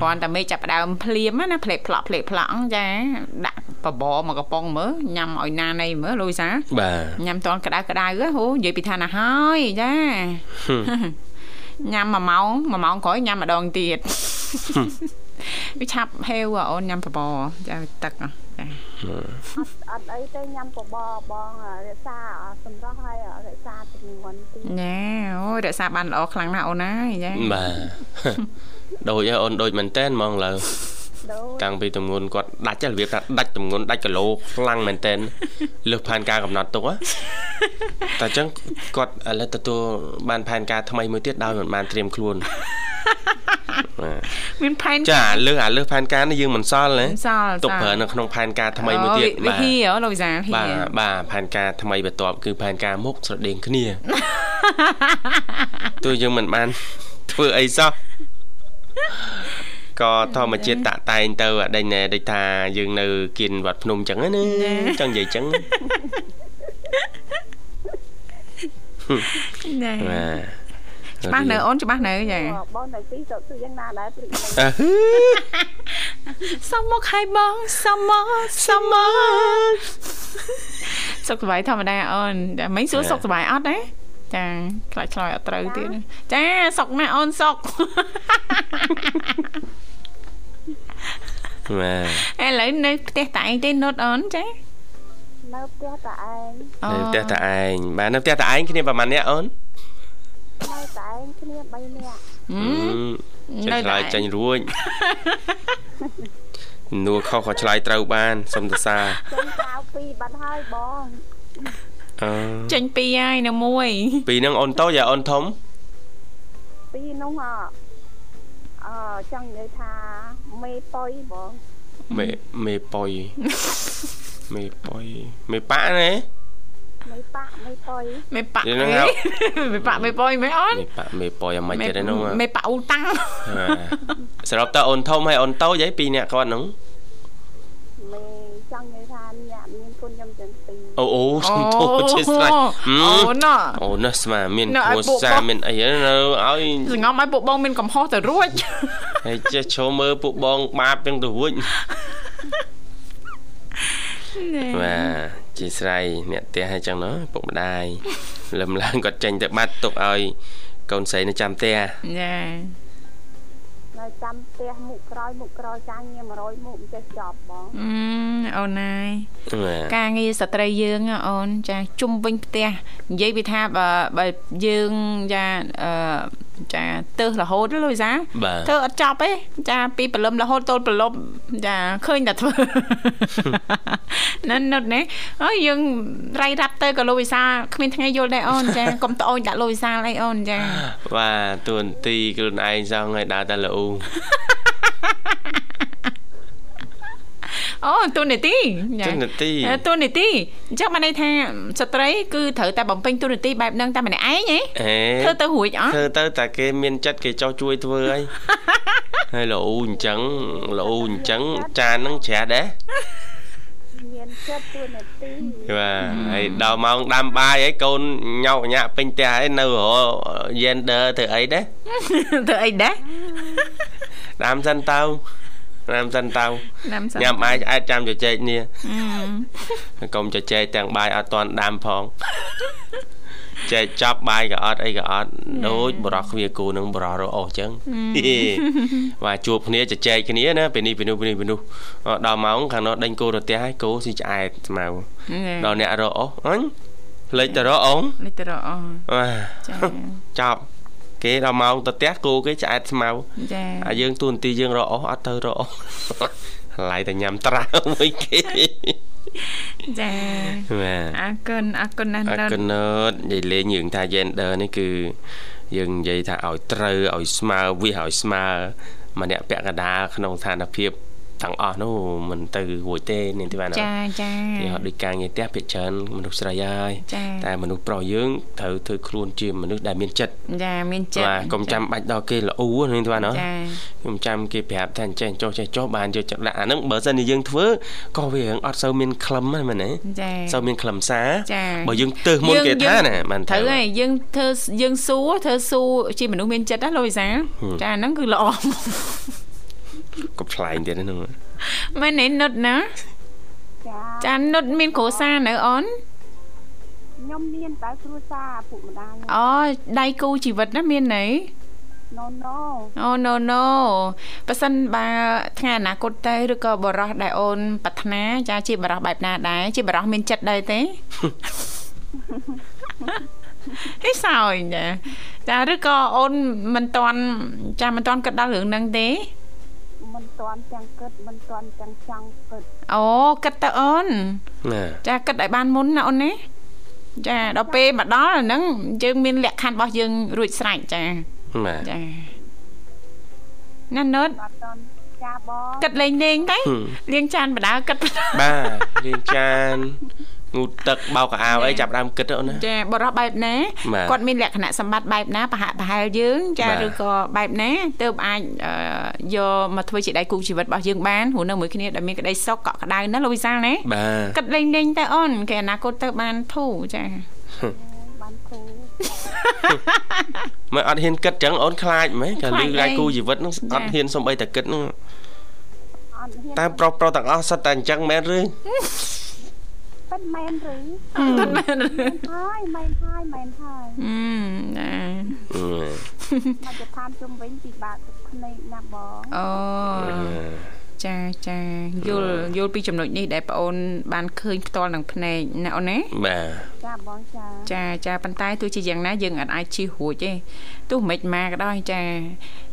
គ្រាន់តែមេឃចាប់ដើមភ្លាមណាផ្លេកផ្លាក់ផ្លេកផ្លាក់ចាដាក់បបរមកកំប៉ុងមើលញ៉ាំឲ្យណានៃមើលលូយសាបាទញ៉ាំតនក្តៅក្តៅហូនិយាយពីឋានៈហើយចាញ៉ាំ1ម៉ោង1ម៉ោងក្រោយញ៉ាំម្ដងទៀត វាឆាប់ហេវអូនញ៉ាំបបរចាទឹកចាអត់អត់អីទេញ៉ាំបបរបងរក្សាសម្រស់ហើយរក្សាចំនួនទីណែអូយរក្សាបានល្អខ្លាំងណាស់អូនណាចាបាទដូចឲ្យអូនដូចមែនតែនហ្មងឡើយតាំងពីទម្ងន់គាត់ដាច់របៀបថាដាច់ទម្ងន់ដាច់គីឡូខ្លាំងមែនតែនលើសផែនការកំណត់ទុកតែអញ្ចឹងគាត់ឥឡូវទទួលបានផែនការថ្មីមួយទៀតដោយមិនបានត្រៀមខ្លួន មានផែនចាលើសអាលើសផែនការនេះយើងមិនសល់ណាសល់ទុកប្រើនៅក្នុងផែនការថ្មីមួយទៀតបាទហ៊ីអូលោកវិសាហ៊ីបាទបាទផែនការថ្មីបន្ទាប់គឺផែនការមុខស្រដៀងគ្នាទោះយើងមិនបានធ្វើអីសោះក៏ធម្មជាតិតាក់តែងទៅអដេញណែដូចថាយើងនៅគៀនវត្តភ្នំចឹងណាចង់និយាយចឹងណែបាទ ច្បាស់នៅអូនច្បាស់នៅចាបងនៅទីទៅគឺយ៉ាងណាដែរព្រឹកសុំមកឲ្យបងសុំមកសុំមកសុខសប្បាយធម្មតាអូនតែមិញសួរសុខសប្បាយអត់ទេចាខ្លាចឆ្លើយអត់ត្រូវទៀតចាសុកណាស់អូនសុកបាទឥឡូវនៅផ្ទះតែឯងទេនុតអូនចានៅផ្ទះតែឯងនៅផ្ទះតែឯងបាទនៅផ្ទះតែឯងគ្នាប្រហែលអ្នកអូន នៅតែឯងគ្នា3នាក់ចេះឆ្លើយចាញ់រួចនួខុសក៏ឆ្លើយត្រូវបានសុំតសាចេញចៅពីរបាត់ហើយបងអឺចេញពីរហើយនៅមួយពីរហ្នឹងអូនតូចយ៉ាអូនធំពីរហ្នឹងអអឺចង់និយាយថាមេប៉ុយបងមេមេប៉ុយមេប៉ុយមេប៉ាណា មេប៉ាមេប៉ុយមេប៉ាមេប៉ាមេប៉ុយមេអូនមេប៉ាមេប៉ុយអាមិនទេហ្នឹងមេប៉ាអ៊ូតាំងសរុបតើអូនធំហើយអូនតូចហីពីរនាក់គាត់ហ្នឹងមេចង់និយាយថាអ្នកមានគុណខ្ញុំទាំងពីរអូអូសុំទោសជាស្រេចអូណ៎អូណ៎ស្មាមានគ្រួសារមានអីនៅឲ្យសងំឲ្យពួកបងមានកំហុសទៅរួចហើយចេះឈោមើលពួកបងបាបទាំងទៅរួចបាទ ជាស្រ័យអ្នកផ្ទះអញ្ចឹងណាពុកម្ដាយលឹមឡើងគាត់ចេញទៅបាត់ទុកឲ្យកូនស្រីនៅចាំផ្ទះចានៅចាំផ្ទះ មុខក្រោយមុខក្រោយការងារ100មុខមិនចេះចប់បងអឺអូនណាយការងារស្ត្រីយើងអូនចាជុំវិញផ្ទះនិយាយពីថាបើយើងចាអឺចាទៅរហូតលុយសាធ្វើអត់ចប់ទេចាពីព្រលឹមរហូតទល់ព្រលប់ចាឃើញតែធ្វើនៅនៅនេះអើយយើងរៃរ៉ាប់ទៅក៏លុយសាគ្មានថ្ងៃយល់ដែរអូនចាកុំត្អូញដាក់លុយសាអីអូនចាបាទទួនទីខ្លួនឯងសងឲ្យដើរតែលូ អូទូនីតិទូនីតិទូនីតិអញ្ចឹងបានន័យថាស្ត្រីគឺត្រូវតែបំពេញទូនីតិបែបហ្នឹងតែម្នាក់ឯងហ៎ធ្វើទៅរួចអត់ធ្វើទៅតែគេមានចិត្តគេចោះជួយធ្វើហើយហើយលោអញ្ចឹងលោអញ្ចឹងចានហ្នឹងច្រាស់ដែរមានចិត្តទួនាទីបាទហើយដល់ម៉ោងដាំបាយហើយកូនញោកញាក់ពេញផ្ទះហើយនៅរយេនដឺធ្វើអីដែរធ្វើអីដែរ ដាំសិនទៅណាំសិនទៅញ៉ាំបាយអាចចាំជជែកនេះកុំជជែកទាំងបាយអត់តាន់ដាំផងចែកចាប់បាយក៏អត់អីក៏អត់ដូចបរោះគ្វាគូនឹងបរោះរអស់អញ្ចឹងបាទជួបគ្នាជជែកគ្នាណាពេលនេះពេលនោះពេលនេះពេលនោះដល់ម៉ោងខាងនោះដេញគោទៅផ្ទះហើយគោស៊ីឆ្អែតស្មៅដល់អ្នករអស់អញភ្លេចទៅរអងភ្លេចទៅរអស់ចាចប់ គេដល់ម៉ោងទៅផ្ទះគោគេឆ្អែតស្មៅចាហើយយើងទួនាទីយើងរកអស់អត់ទៅរកអស់ឡៃតែញ៉ាំត្រាវមួយគេចាបាទអរគុណអរគុណណាស់អរគុណណើតនិយាយលេងយើងថា gender នេះគឺ យើងនិយាយថាឲ្យត្រូវឲ្យស្មើវាឲ្យស្មើម្នាក់ពាក់កណ្ដាលក្នុងស្ថានភាព ទាំងអស់នោះមិនទៅរួចទេនាងធីវ៉ាណាចាចាគេហត់ដូចការងារផ្ទះភាគច្រើនមនុស្សស្រីហើយតែមនុស្សប្រុសយើងត្រូវធ្វើខ្លួនជាមនុស្សដែលមានចិត្តចាមានចិត្តបាទកុំចាំបាច់ដល់គេល្អនាងធីវ៉ាណាខ្ញុំចាំគេប្រាប់ថាចេះចុះចេះចុះបានយកចិត្តដាក់អាហ្នឹងបើសិនជាយើងធ្វើក៏វារឿងអត់សូវមានក្លឹមហ្នឹងមែនទេចាសូវមានក្លឹមសារបើយើងទៅមុនគេថាណាបានត្រូវហើយយើងធ្វើយើងស៊ូធ្វើស៊ូជាមនុស្សមានចិត្តណាលោកវិសាចាហ្នឹងគឺល្អ កុំឆ្លែងទៀតហ្នឹងមែនទេនុតណាចាចានុតមានគ្រួសារនៅអូនខ្ញុំមានតែគ្រួសារពុកម្ដាយអូដៃគូជីវិតណាមានន័យ No no អូ no no ប៉ះសិនបើថ្ងៃអនាគតទៅឬក៏បរោះដែលអូនប្រាថ្នាចាជាបរោះបែបណាដែរជាបរោះមានចិត្តដែរទេហេសោយចាចាឬក៏អូនមិនតន់ចាមិនតន់គិតដល់រឿងហ្នឹងទេ មិនទាន់ទាំងគិតមិនទាន់ទាំងចង់គិតអូគិតទៅអូនចាគិតឲ្យបានមុនណាអូនណាចាដល់ពេលមកដល់ហ្នឹងយើងមានលក្ខខណ្ឌរបស់យើងរួចស្រេចចាបាទចាណាណុតអត់ទាន់ចាបងគិតលេងលេងទៅលៀងចានបដាគិតបាទលៀងចាន ងូតទឹកបោកកៅអៅអីចាប់ដើមគិតអូនណាចាបរោះបែបណាគាត់មានលក្ខណៈសម្បត្តិបែបណាប្រហាក់ប្រហែលយើងចាឬក៏បែបណាទើបអាចយកមកធ្វើជាដៃគូជីវិតរបស់យើងបានព្រោះនៅមួយគ្នាដែលមានក្តីសុខកក់ក្ដៅណាលោកវិសាលណាគិតលេងលេងទៅអូនគេអនាគតទៅបានធូរចាបានធូរមើលអត់ហ៊ានគិតចឹងអូនខ្លាចហ្មងកាលឺដៃគូជីវិតហ្នឹងអត់ហ៊ានសំបីតែគិតហ្នឹងតែប្រុសប្រុសទាំងអស់សិតតែអញ្ចឹងមែនឬត ពិតមែនឬពិតមែនឬហើយមែនហើយមែនហើយអឺណាអឺមកទៅឋានជុំវិញពិបាកទឹកភ្នែកណាបងអូ ចាចាយល់យល់ពីចំណុចនេះដែលបងអូនបានឃើញផ្ទាល់នឹងភ្នែកណាអូនណាបាទចាបងចាចាចាប៉ុន្តែទោះជាយ៉ាងណាយើងអាចអាចជិះរួចទេទោះមិនមកក៏ដោយចា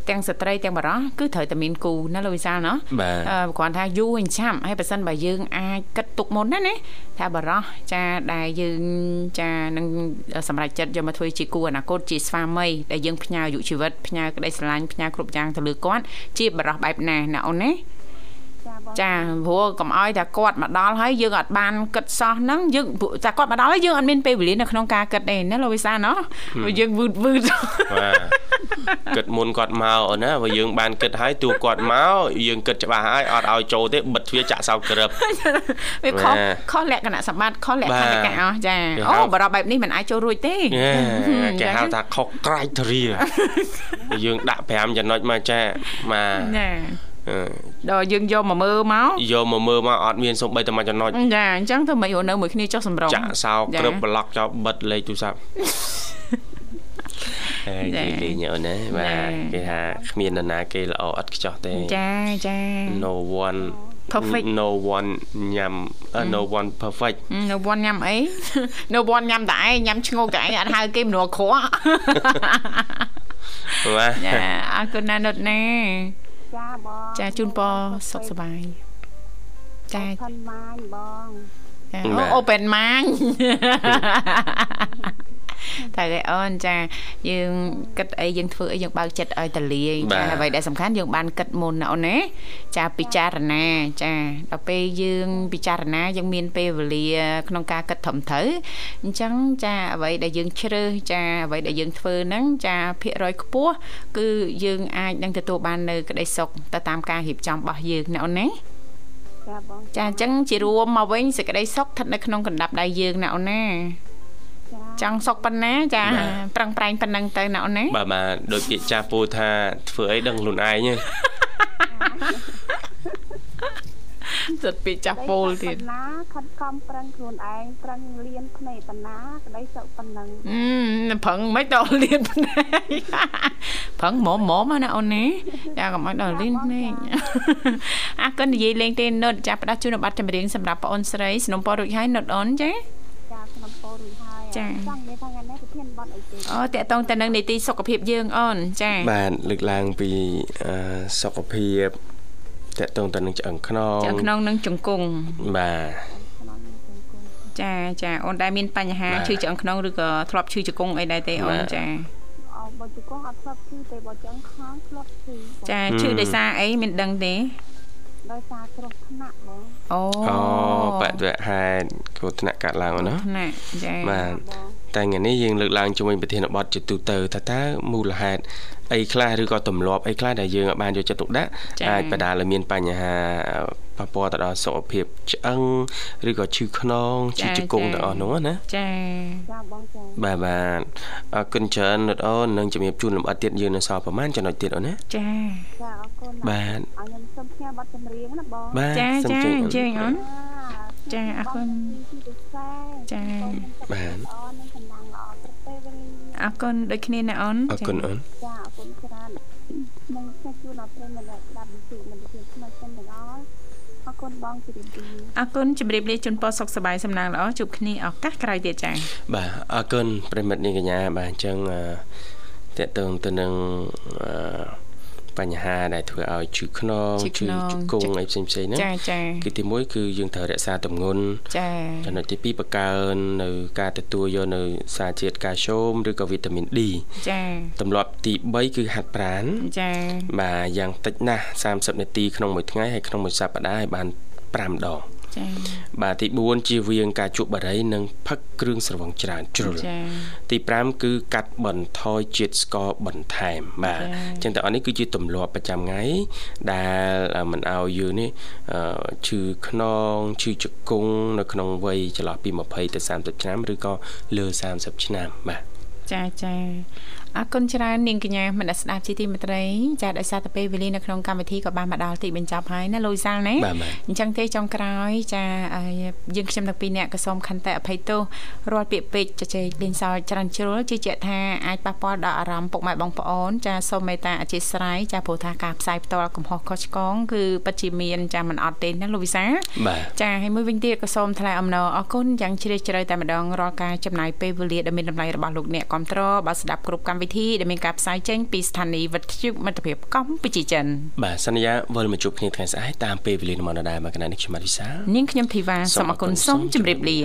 ទាំងស្ត្រីទាំងបរោះគឺត្រូវតែមានគូណាលោកវិសាលណោះបាទអឺគ្រាន់ថាយូរអញ្ចាំហើយបើសិនបើយើងអាចគិតទុកមុនណាណាថាបរោះចាដែលយើងចានឹងសម្រេចចិត្តយកមកធ្វើជាគូអនាគតជាស្វាមីដែលយើងផ្ញើអាយុជីវិតផ្ញើក្តីស្រឡាញ់ផ្ញើគ្រប់យ៉ាងទៅលើគាត់ជាបរោះបែបណាណាអូនណា ចាបងចាព្រោះកុំឲ្យតែគាត់មកដល់ហើយយើងអត់បានគិតសោះហ្នឹងយើងព្រោះតែគាត់មកដល់ហើយយើងអត់មានពេលវេលានៅក្នុងការគិតទេណាលោកវិសាណោះព្រោះយើងវឺតវឺតបាទគិតមុនគាត់មកអូនណាបើយើងបានគិតហើយតួគាត់មកយើងគិតច្បាស់ហើយអត់ឲ្យចូលទេបិទទ្វារចាក់សោក្រឹបវាខុសបាទខុសលក្ខណៈសម្បត្តិខុសលក្ខបាទណៈអស់ចាគេហៅអូបរិបបែបនេះមិនអាចចូលរួចទេណែគេហៅថាខុសក្រៃទ្រាយើងដាក់5ចំណុចមកចាមកណាអឺ ដល់យើងយកមកមើលមកយកមកមើលមកអត់មានសូម្បីតែមួយចំណុចចាអញ្ចឹងធ្វើមិនរស់នៅមួយគ្នាចុះសម្រងចាក់សោក្រឹបប្លុកចោលបិទលេខទូរស័ព្ទហើយចានិយាយលេងអូនណាបាទចាគេថាគ្មាននរណាគេល្អឥតខ្ចោះទេចាចា no one Perfect. no one ញ៉ាំអឺ no one perfect នៅវ៉ាន់ញ៉ាំអីនៅវ៉ាន់ញ៉ាំតែឯងញ៉ាំឈ្ងោកតែឯងអត់ហៅគេមនុស្សអាក្រក់បាទចាអរគុណណាស់នុតណា ចាបងចាជូនពរសុខសប្បាយចាផាន់ម៉ាញបងចាអូអូប៉ែ នម៉ាញតែគេអូនចាយើងគិតអីយើងធ្វើអីយើងបើកចិត្តឲ្យតលាយចាអ្វីដែលសំខាន់យើងបានគិតមុនណាអូនណាចាពិចារណាចាដល់ពេលយើងពិចារណាយើងមានពេលវេលា ក្នុងការគិតត្រឹមត្រូវអញ្ចឹងចាអ្វីដែលយើងជ្រើសចាអ្វីដែលយើងធ្វើហ្នឹងចាភាគរយខ្ពស់គឺយើងអាចនឹងទទួលបាននៅក្តីសុខទៅតាមការរៀបចំរបស់យើងណាអូនណាចាបងចាអញ្ចឹងជារួមមកវិញសេចក្តីសុខស្ថិតនៅក្នុងកណ្ដាប់ដៃយើងណាអូនណា ចាចង់សុខប៉ុណ្ណាចាប្រឹងប្រែងប៉ុណ្ណឹងទៅណាអូនណាបាទបាទដូចពាក្យចាស់ពូថាធ្វើអីដឹងខ្លួនឯងហ្នឹងសិតពីចាស់ពោលទៀតប៉ុណ្ណាខិតខំប្រឹងខ្លួនឯងប្រឹងលៀនភ្នែកប៉ុណ្ណាក្តីសុខប៉ុណ្ណឹងអឺប្រឹងមិនដល់លៀនភ្នែកប្រឹងម៉មម៉មណាអូនណាចាកុំឲ្យដល់លៀនភ្នែកអរគុណនិយាយលេងទេនុតចាផ្ដាស់ជូនប័ណ្ណចម្រៀងសម្រាប់បងអូនស្រីสนុំពររួចហើយនុតអូនចាចាក្នុងពោរួចហើយ ចាចង់និយាយថាថ្ងៃនេះប្រធានបត់អីទេអូតកតងទៅនឹងនីតិសុខភាពយើងអូនចាបាទលើកឡើងពីអឺសុខភាពតកតងទៅនឹងឆ្អឹងខ្នងចាក្នុងនឹងជង្គង់បាទក្នុងនេះជង្គង់ចាចាអូនដែលមានបញ្ហាបាទឈឺឆ្អឹងខ្នងឬក៏ធ្លាប់ឈឺជង្គង់អីដែរទេអូនបាទចាអោបើជង្គង់អត់ធ្លាប់ឈឺទេបើចង់ខាងធ្លាប់ឈឺបងចាហឹមឈឺដោយសារអីមិនដឹងទេ ដោយសារគ្រោះថ្នាក់បងអូអូបដិវហេតុគ្រោះថ្នាក់កាត់ឡើងណាថ្នាក់ចាបាទបងតែថ្ងៃនេះយើងលើកឡើងជាមួយប្រធានបទជាទូទៅថាតើមូលហេតុអីខ្លះឬក៏ទម្លាប់អីខ្លះដែលយើងអាចបានយកចិត្តទុកដាក់អាចបណ្ដាលឲ្យមានបញ្ហា ប៉ះពាល់ទៅដល់សុខភាពឆ្អឹងឬក៏ឈឺខ្នងឈឺជង្គង់ទាំងអស់នោះណាចាចាបងចាបាទបាទអរគុណច្រើនលោកអូននឹងជំរាបជូនលម្អិតទៀតយើងនៅសល់ប្រហែលចំណុចទៀតអូនណាចាចាអរគុណណាស់បាទឲ្យខ្ញុំសូមផ្ញើប័ណ្ណចម្រៀងណាបងបាទចាសូមចាជើញអញ្ជើញអូនចាចាអរគុណទីពិសេសចាបាទល្អនឹងសំណាងល្អគ្រប់ពេលវេលាអរគុណដូចគ្នាណាអូនអរគុណអូន គុណបងជម្រាបលាអរគុណជម្រាបលាជូនពរសុខសប្បាយសំណាងល្អជួបគ្នាឱកាសក្រោយទៀតចាបាទអរគុណប្រិមិត្តនាងកញ្ញាបាទអញ្ចឹងអឺតកតងទៅនឹងអឺ បញ្ហាដែលធ្វើឲ្យឈឺខ្នងឈឺខ្នងជង្គង់អីផ្សេងផ្សេងៗហ្នឹងចាចាគឺទីមួយគឺយើងត្រូវរក្សាទម្ងន់ចាចំណុចទី2បង្កើននៅការទទួលយកនៅសារជាតិកាល់ស្យូមឬក៏វីតាមីន D ចាទម្លាប់ទី3គឺហាត់ប្រាណចាបាទយ៉ាងតិចណាស់30នាទីក្នុងមួយថ្ងៃហើយក្នុងមួយសប្តាហ៍ឲ្យបាន5ដង ចាបាទទី4ជៀសវាងការជក់បារីនិងផឹកគ្រឿងស្រវឹងច្រើនជ្រុលចាទី5គឺកាត់បន្ថយជាតិស្ករបន្ថែមបាទចា៎អញ្ចឹងតែអស់នេះគឺជាទម្លាប់ប្រចាំថ្ងៃដែលមិនឲ្យយើងនេះអឺឈឺខ្នងឈឺជង្គង់នៅក្នុងវ័យចន្លោះពី20ទៅ30ឆ្នាំឬក៏លើ30ឆ្នាំបាទចាចា អអរគុណច្រើននាងកញ្ញាមនស្ដាប់ជីទីមេត្រីចាដោយសារតែពេលវេលានៅក្នុងកម្មវិធីក៏បានមកដល់ទីបញ្ចប់ហើយណាលូយសាល់ណាអញ្ចឹងទេចុងក្រោយចាយើងខ្ញុំទាំងពីរនាក់ក៏សូមខន្តីអភ័យទោសរាល់ពាក្យពេចន៍ជជែកលេងសើចច្រើនជ្រុលជឿជាក់ថាអាចប៉ះពាល់ដល់អារម្មណ៍ពុកម៉ែបងប្អូនចាសូមមេត្តាអធិស្ឋានចាព្រោះថាការផ្សាយផ្ទាល់កំហុសខុសឆ្គងគឺពិតជាមានចាមិនអត់ទេណាលោកវិសាចាហើយមួយវិញទៀតក៏សូមថ្លែងអំណរអរគុណយ៉ាងជ្រាលជ្រៅតែម្ដងរាល់ការចំណាយពេលវេលាដ៏មានតម្លៃរបស់លោកអ្នកគ្រប់ត្របើស្ដាប់គ្រប់កម្មវិធីដែលមានការផ្សាយចេញពីស្ថានីយ៍វិទ្យុមិត្តភាពកម្ពុជាចិនបាទសន្យាវិលមកជួបគ្នាថ្ងៃស្អែកតាមពេលវេលានៅម៉ោងដដែលមកកណនេះខ្ញុំបាទវិសានាងខ្ញុំធីវ៉ាសូមអរគុណសូមជម្រាបលា